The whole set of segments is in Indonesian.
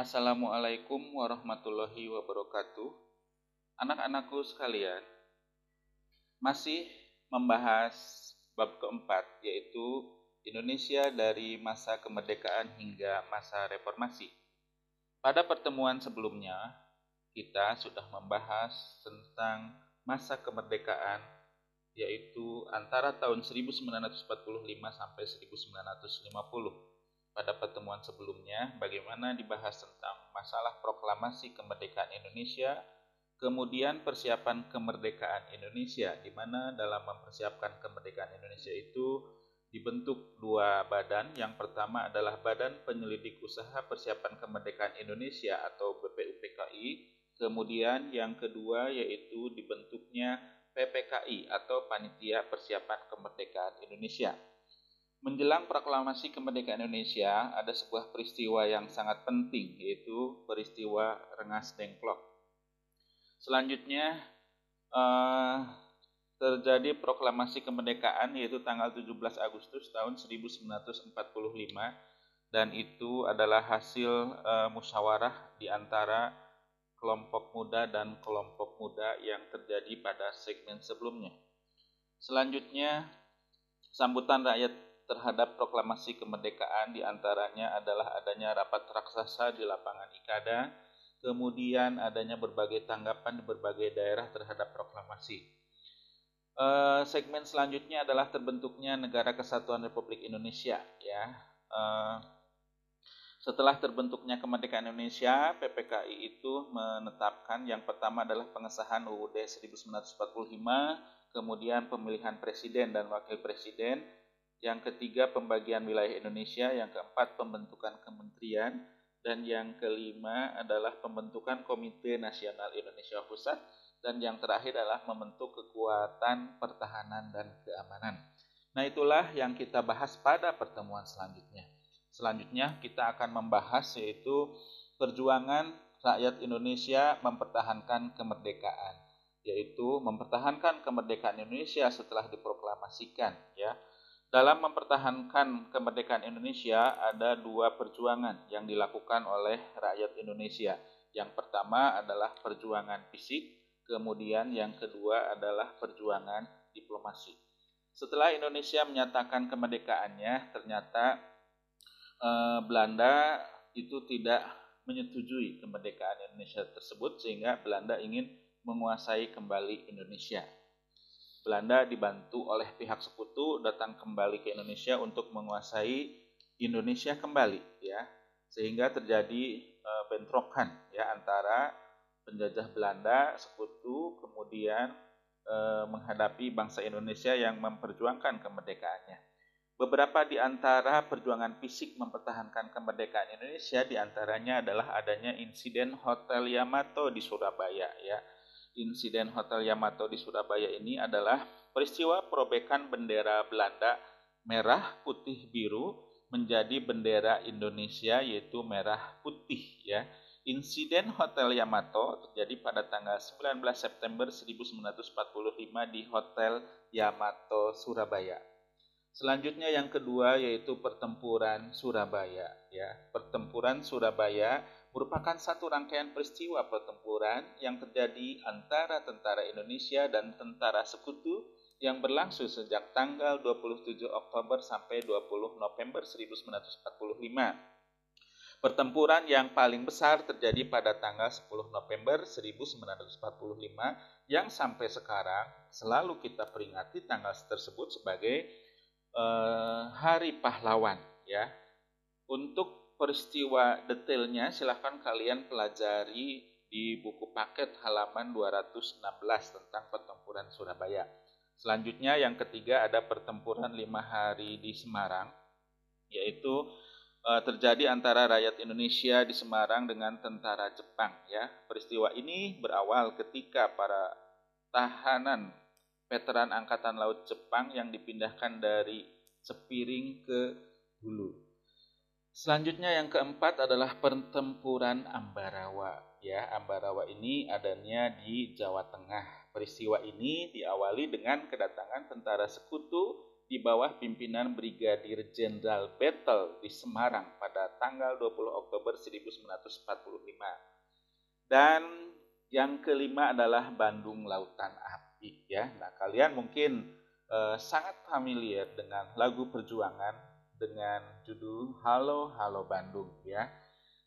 Assalamualaikum warahmatullahi wabarakatuh. Anak-anakku sekalian, masih membahas bab keempat yaitu Indonesia dari masa kemerdekaan hingga masa reformasi. Pada pertemuan sebelumnya, kita sudah membahas tentang masa kemerdekaan yaitu antara tahun 1945 sampai 1950 pada pertemuan sebelumnya bagaimana dibahas tentang masalah proklamasi kemerdekaan Indonesia, kemudian persiapan kemerdekaan Indonesia, di mana dalam mempersiapkan kemerdekaan Indonesia itu dibentuk dua badan. Yang pertama adalah Badan Penyelidik Usaha Persiapan Kemerdekaan Indonesia atau BPUPKI. Kemudian yang kedua yaitu dibentuknya PPKI atau Panitia Persiapan Kemerdekaan Indonesia. Menjelang proklamasi kemerdekaan Indonesia, ada sebuah peristiwa yang sangat penting, yaitu peristiwa Rengas Dengklok. Selanjutnya, eh, terjadi proklamasi kemerdekaan, yaitu tanggal 17 Agustus tahun 1945, dan itu adalah hasil eh, musyawarah di antara kelompok muda dan kelompok muda yang terjadi pada segmen sebelumnya. Selanjutnya, sambutan rakyat terhadap proklamasi kemerdekaan di antaranya adalah adanya rapat raksasa di lapangan Ikada, kemudian adanya berbagai tanggapan di berbagai daerah terhadap proklamasi. E, segmen selanjutnya adalah terbentuknya Negara Kesatuan Republik Indonesia. Ya, e, setelah terbentuknya kemerdekaan Indonesia, PPKI itu menetapkan yang pertama adalah pengesahan UUD 1945, kemudian pemilihan presiden dan wakil presiden, yang ketiga pembagian wilayah Indonesia, yang keempat pembentukan kementerian, dan yang kelima adalah pembentukan Komite Nasional Indonesia Pusat, dan yang terakhir adalah membentuk kekuatan pertahanan dan keamanan. Nah itulah yang kita bahas pada pertemuan selanjutnya. Selanjutnya kita akan membahas yaitu perjuangan rakyat Indonesia mempertahankan kemerdekaan, yaitu mempertahankan kemerdekaan Indonesia setelah diproklamasikan ya dalam mempertahankan kemerdekaan Indonesia ada dua perjuangan yang dilakukan oleh rakyat Indonesia. Yang pertama adalah perjuangan fisik, kemudian yang kedua adalah perjuangan diplomasi. Setelah Indonesia menyatakan kemerdekaannya, ternyata eh, Belanda itu tidak menyetujui kemerdekaan Indonesia tersebut sehingga Belanda ingin menguasai kembali Indonesia. Belanda dibantu oleh pihak sekutu datang kembali ke Indonesia untuk menguasai Indonesia kembali ya sehingga terjadi e, bentrokan ya antara penjajah Belanda sekutu kemudian e, menghadapi bangsa Indonesia yang memperjuangkan kemerdekaannya. Beberapa di antara perjuangan fisik mempertahankan kemerdekaan Indonesia di antaranya adalah adanya insiden Hotel Yamato di Surabaya ya insiden Hotel Yamato di Surabaya ini adalah peristiwa perobekan bendera Belanda merah, putih, biru menjadi bendera Indonesia yaitu merah putih ya. Insiden Hotel Yamato terjadi pada tanggal 19 September 1945 di Hotel Yamato Surabaya. Selanjutnya yang kedua yaitu pertempuran Surabaya ya. Pertempuran Surabaya merupakan satu rangkaian peristiwa pertempuran yang terjadi antara tentara Indonesia dan tentara sekutu yang berlangsung sejak tanggal 27 Oktober sampai 20 November 1945. Pertempuran yang paling besar terjadi pada tanggal 10 November 1945 yang sampai sekarang selalu kita peringati tanggal tersebut sebagai uh, Hari Pahlawan ya. Untuk peristiwa detailnya silahkan kalian pelajari di buku paket halaman 216 tentang pertempuran Surabaya. Selanjutnya yang ketiga ada pertempuran lima hari di Semarang, yaitu e, terjadi antara rakyat Indonesia di Semarang dengan tentara Jepang. Ya, peristiwa ini berawal ketika para tahanan veteran Angkatan Laut Jepang yang dipindahkan dari Sepiring ke Hulu. Selanjutnya yang keempat adalah pertempuran Ambarawa. Ya, Ambarawa ini adanya di Jawa Tengah. Peristiwa ini diawali dengan kedatangan tentara sekutu di bawah pimpinan Brigadir Jenderal Battle di Semarang pada tanggal 20 Oktober 1945. Dan yang kelima adalah Bandung Lautan Api ya. Nah, kalian mungkin eh, sangat familiar dengan lagu perjuangan dengan judul Halo Halo Bandung ya.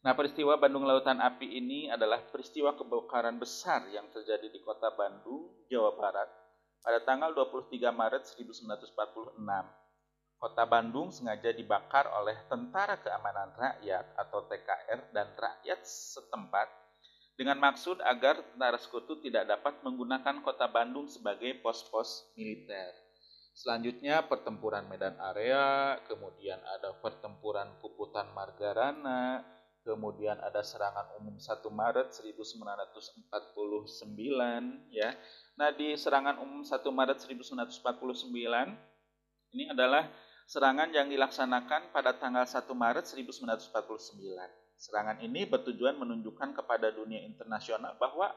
Nah, peristiwa Bandung Lautan Api ini adalah peristiwa kebakaran besar yang terjadi di kota Bandung, Jawa Barat pada tanggal 23 Maret 1946, kota Bandung sengaja dibakar oleh Tentara Keamanan Rakyat atau TKR dan rakyat setempat dengan maksud agar tentara sekutu tidak dapat menggunakan kota Bandung sebagai pos-pos militer. Selanjutnya pertempuran Medan Area, kemudian ada pertempuran Puputan Margarana, kemudian ada serangan umum 1 Maret 1949 ya Nah, di serangan umum 1 Maret 1949 ini adalah serangan yang dilaksanakan pada tanggal 1 Maret 1949. Serangan ini bertujuan menunjukkan kepada dunia internasional bahwa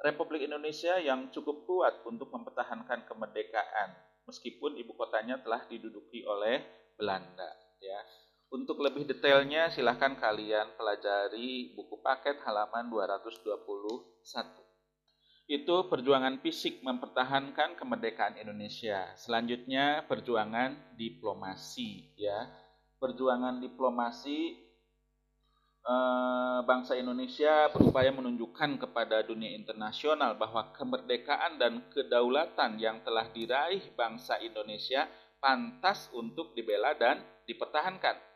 Republik Indonesia yang cukup kuat untuk mempertahankan kemerdekaan meskipun ibu kotanya telah diduduki oleh Belanda ya. Untuk lebih detailnya silahkan kalian pelajari buku paket halaman 221 itu perjuangan fisik mempertahankan kemerdekaan Indonesia. Selanjutnya perjuangan diplomasi ya. Perjuangan diplomasi eh, bangsa Indonesia berupaya menunjukkan kepada dunia internasional bahwa kemerdekaan dan kedaulatan yang telah diraih bangsa Indonesia pantas untuk dibela dan dipertahankan.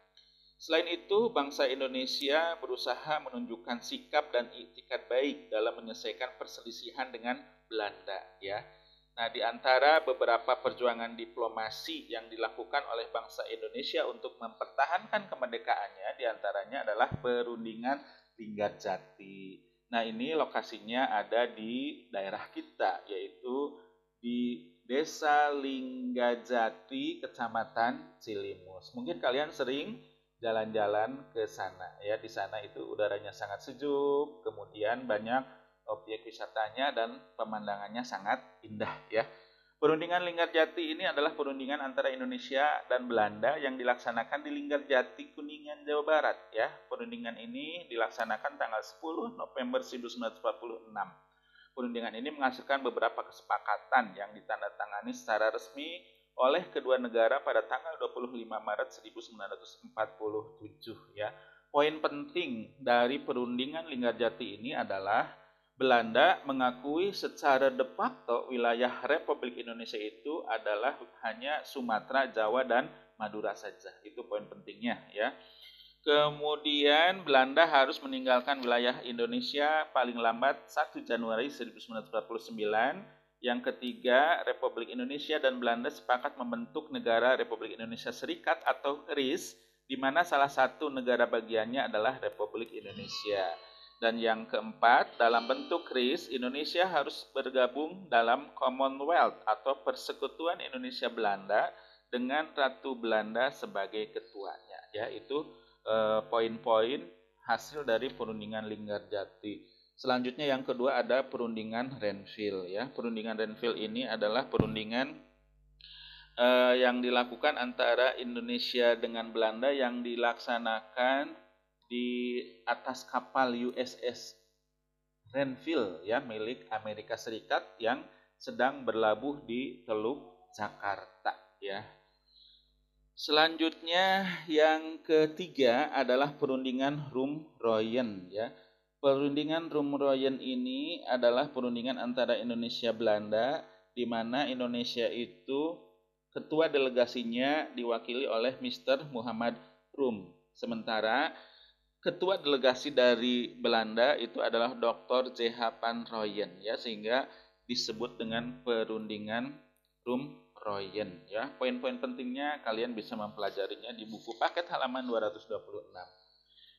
Selain itu, bangsa Indonesia berusaha menunjukkan sikap dan itikat baik dalam menyelesaikan perselisihan dengan Belanda, ya. Nah, di antara beberapa perjuangan diplomasi yang dilakukan oleh bangsa Indonesia untuk mempertahankan kemerdekaannya, di antaranya adalah perundingan Linggarjati. Nah, ini lokasinya ada di daerah kita, yaitu di Desa Linggajati, Kecamatan Cilimus. Mungkin kalian sering jalan-jalan ke sana ya di sana itu udaranya sangat sejuk kemudian banyak objek wisatanya dan pemandangannya sangat indah ya Perundingan Linggarjati ini adalah perundingan antara Indonesia dan Belanda yang dilaksanakan di Linggarjati, Kuningan, Jawa Barat. Ya, perundingan ini dilaksanakan tanggal 10 November 1946. Perundingan ini menghasilkan beberapa kesepakatan yang ditandatangani secara resmi oleh kedua negara pada tanggal 25 Maret 1947 ya. Poin penting dari perundingan Linggarjati ini adalah Belanda mengakui secara de facto wilayah Republik Indonesia itu adalah hanya Sumatera, Jawa dan Madura saja. Itu poin pentingnya ya. Kemudian Belanda harus meninggalkan wilayah Indonesia paling lambat 1 Januari 1949 yang ketiga, Republik Indonesia dan Belanda sepakat membentuk negara Republik Indonesia Serikat atau RIS, di mana salah satu negara bagiannya adalah Republik Indonesia. Dan yang keempat, dalam bentuk RIS, Indonesia harus bergabung dalam Commonwealth atau Persekutuan Indonesia Belanda dengan Ratu Belanda sebagai ketuanya. Ya, itu eh, poin-poin hasil dari perundingan Linggarjati. Selanjutnya yang kedua ada perundingan Renville ya. Perundingan Renville ini adalah perundingan eh, yang dilakukan antara Indonesia dengan Belanda yang dilaksanakan di atas kapal USS Renville ya milik Amerika Serikat yang sedang berlabuh di Teluk Jakarta ya. Selanjutnya yang ketiga adalah perundingan Rum Royen ya. Perundingan Rumroyen ini adalah perundingan antara Indonesia Belanda di mana Indonesia itu ketua delegasinya diwakili oleh Mr. Muhammad Rum. Sementara ketua delegasi dari Belanda itu adalah Dr. J.H. Van Royen ya sehingga disebut dengan perundingan Rumroyen ya. Poin-poin pentingnya kalian bisa mempelajarinya di buku paket halaman 226.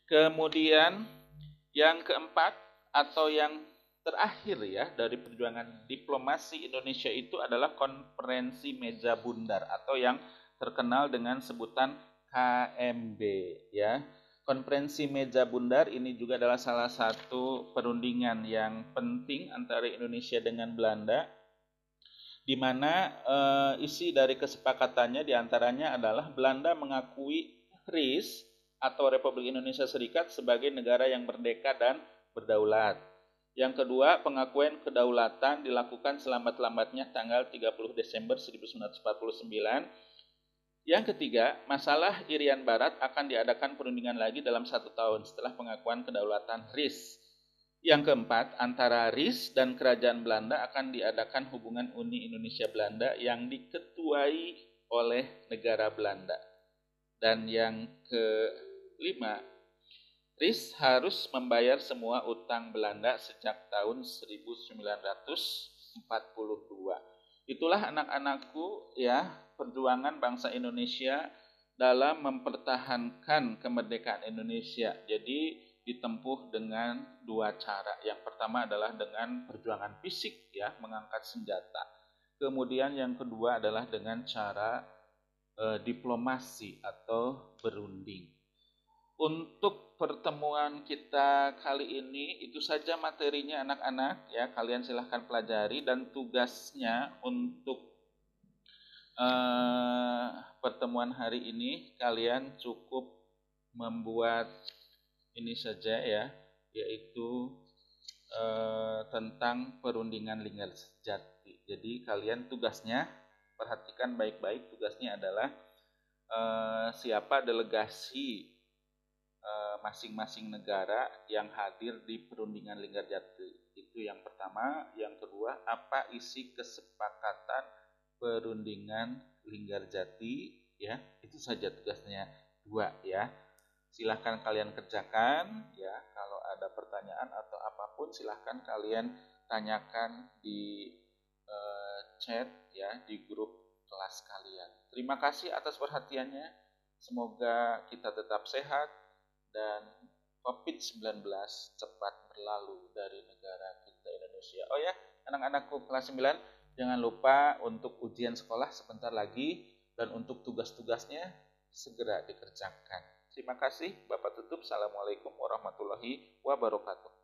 Kemudian yang keempat atau yang terakhir ya dari perjuangan diplomasi Indonesia itu adalah konferensi meja bundar atau yang terkenal dengan sebutan KMB ya. Konferensi meja bundar ini juga adalah salah satu perundingan yang penting antara Indonesia dengan Belanda di mana uh, isi dari kesepakatannya di antaranya adalah Belanda mengakui RIS atau Republik Indonesia Serikat sebagai negara yang merdeka dan berdaulat. Yang kedua, pengakuan kedaulatan dilakukan selamat-lambatnya tanggal 30 Desember 1949 yang ketiga, masalah Irian Barat akan diadakan perundingan lagi dalam satu tahun setelah pengakuan kedaulatan RIS. Yang keempat, antara RIS dan Kerajaan Belanda akan diadakan hubungan Uni Indonesia Belanda yang diketuai oleh negara Belanda. Dan yang kelima, RIS harus membayar semua utang Belanda sejak tahun 1942. Itulah anak-anakku ya, perjuangan bangsa Indonesia dalam mempertahankan kemerdekaan Indonesia. Jadi ditempuh dengan dua cara. Yang pertama adalah dengan perjuangan fisik ya, mengangkat senjata. Kemudian yang kedua adalah dengan cara e, diplomasi atau berunding. Untuk pertemuan kita kali ini itu saja materinya anak-anak ya kalian silahkan pelajari dan tugasnya untuk uh, pertemuan hari ini kalian cukup membuat ini saja ya yaitu uh, tentang perundingan lingkar jati. Jadi kalian tugasnya perhatikan baik-baik tugasnya adalah uh, siapa delegasi masing-masing negara yang hadir di perundingan Linggarjati. Itu yang pertama. Yang kedua, apa isi kesepakatan perundingan Linggarjati? Ya, itu saja tugasnya dua ya. Silahkan kalian kerjakan ya. Kalau ada pertanyaan atau apa pun silahkan kalian tanyakan di uh, chat ya di grup kelas kalian. Terima kasih atas perhatiannya. Semoga kita tetap sehat, dan COVID-19 cepat berlalu dari negara kita Indonesia. Oh ya, anak-anakku kelas 9, jangan lupa untuk ujian sekolah sebentar lagi dan untuk tugas-tugasnya segera dikerjakan. Terima kasih, Bapak tutup. Assalamualaikum warahmatullahi wabarakatuh.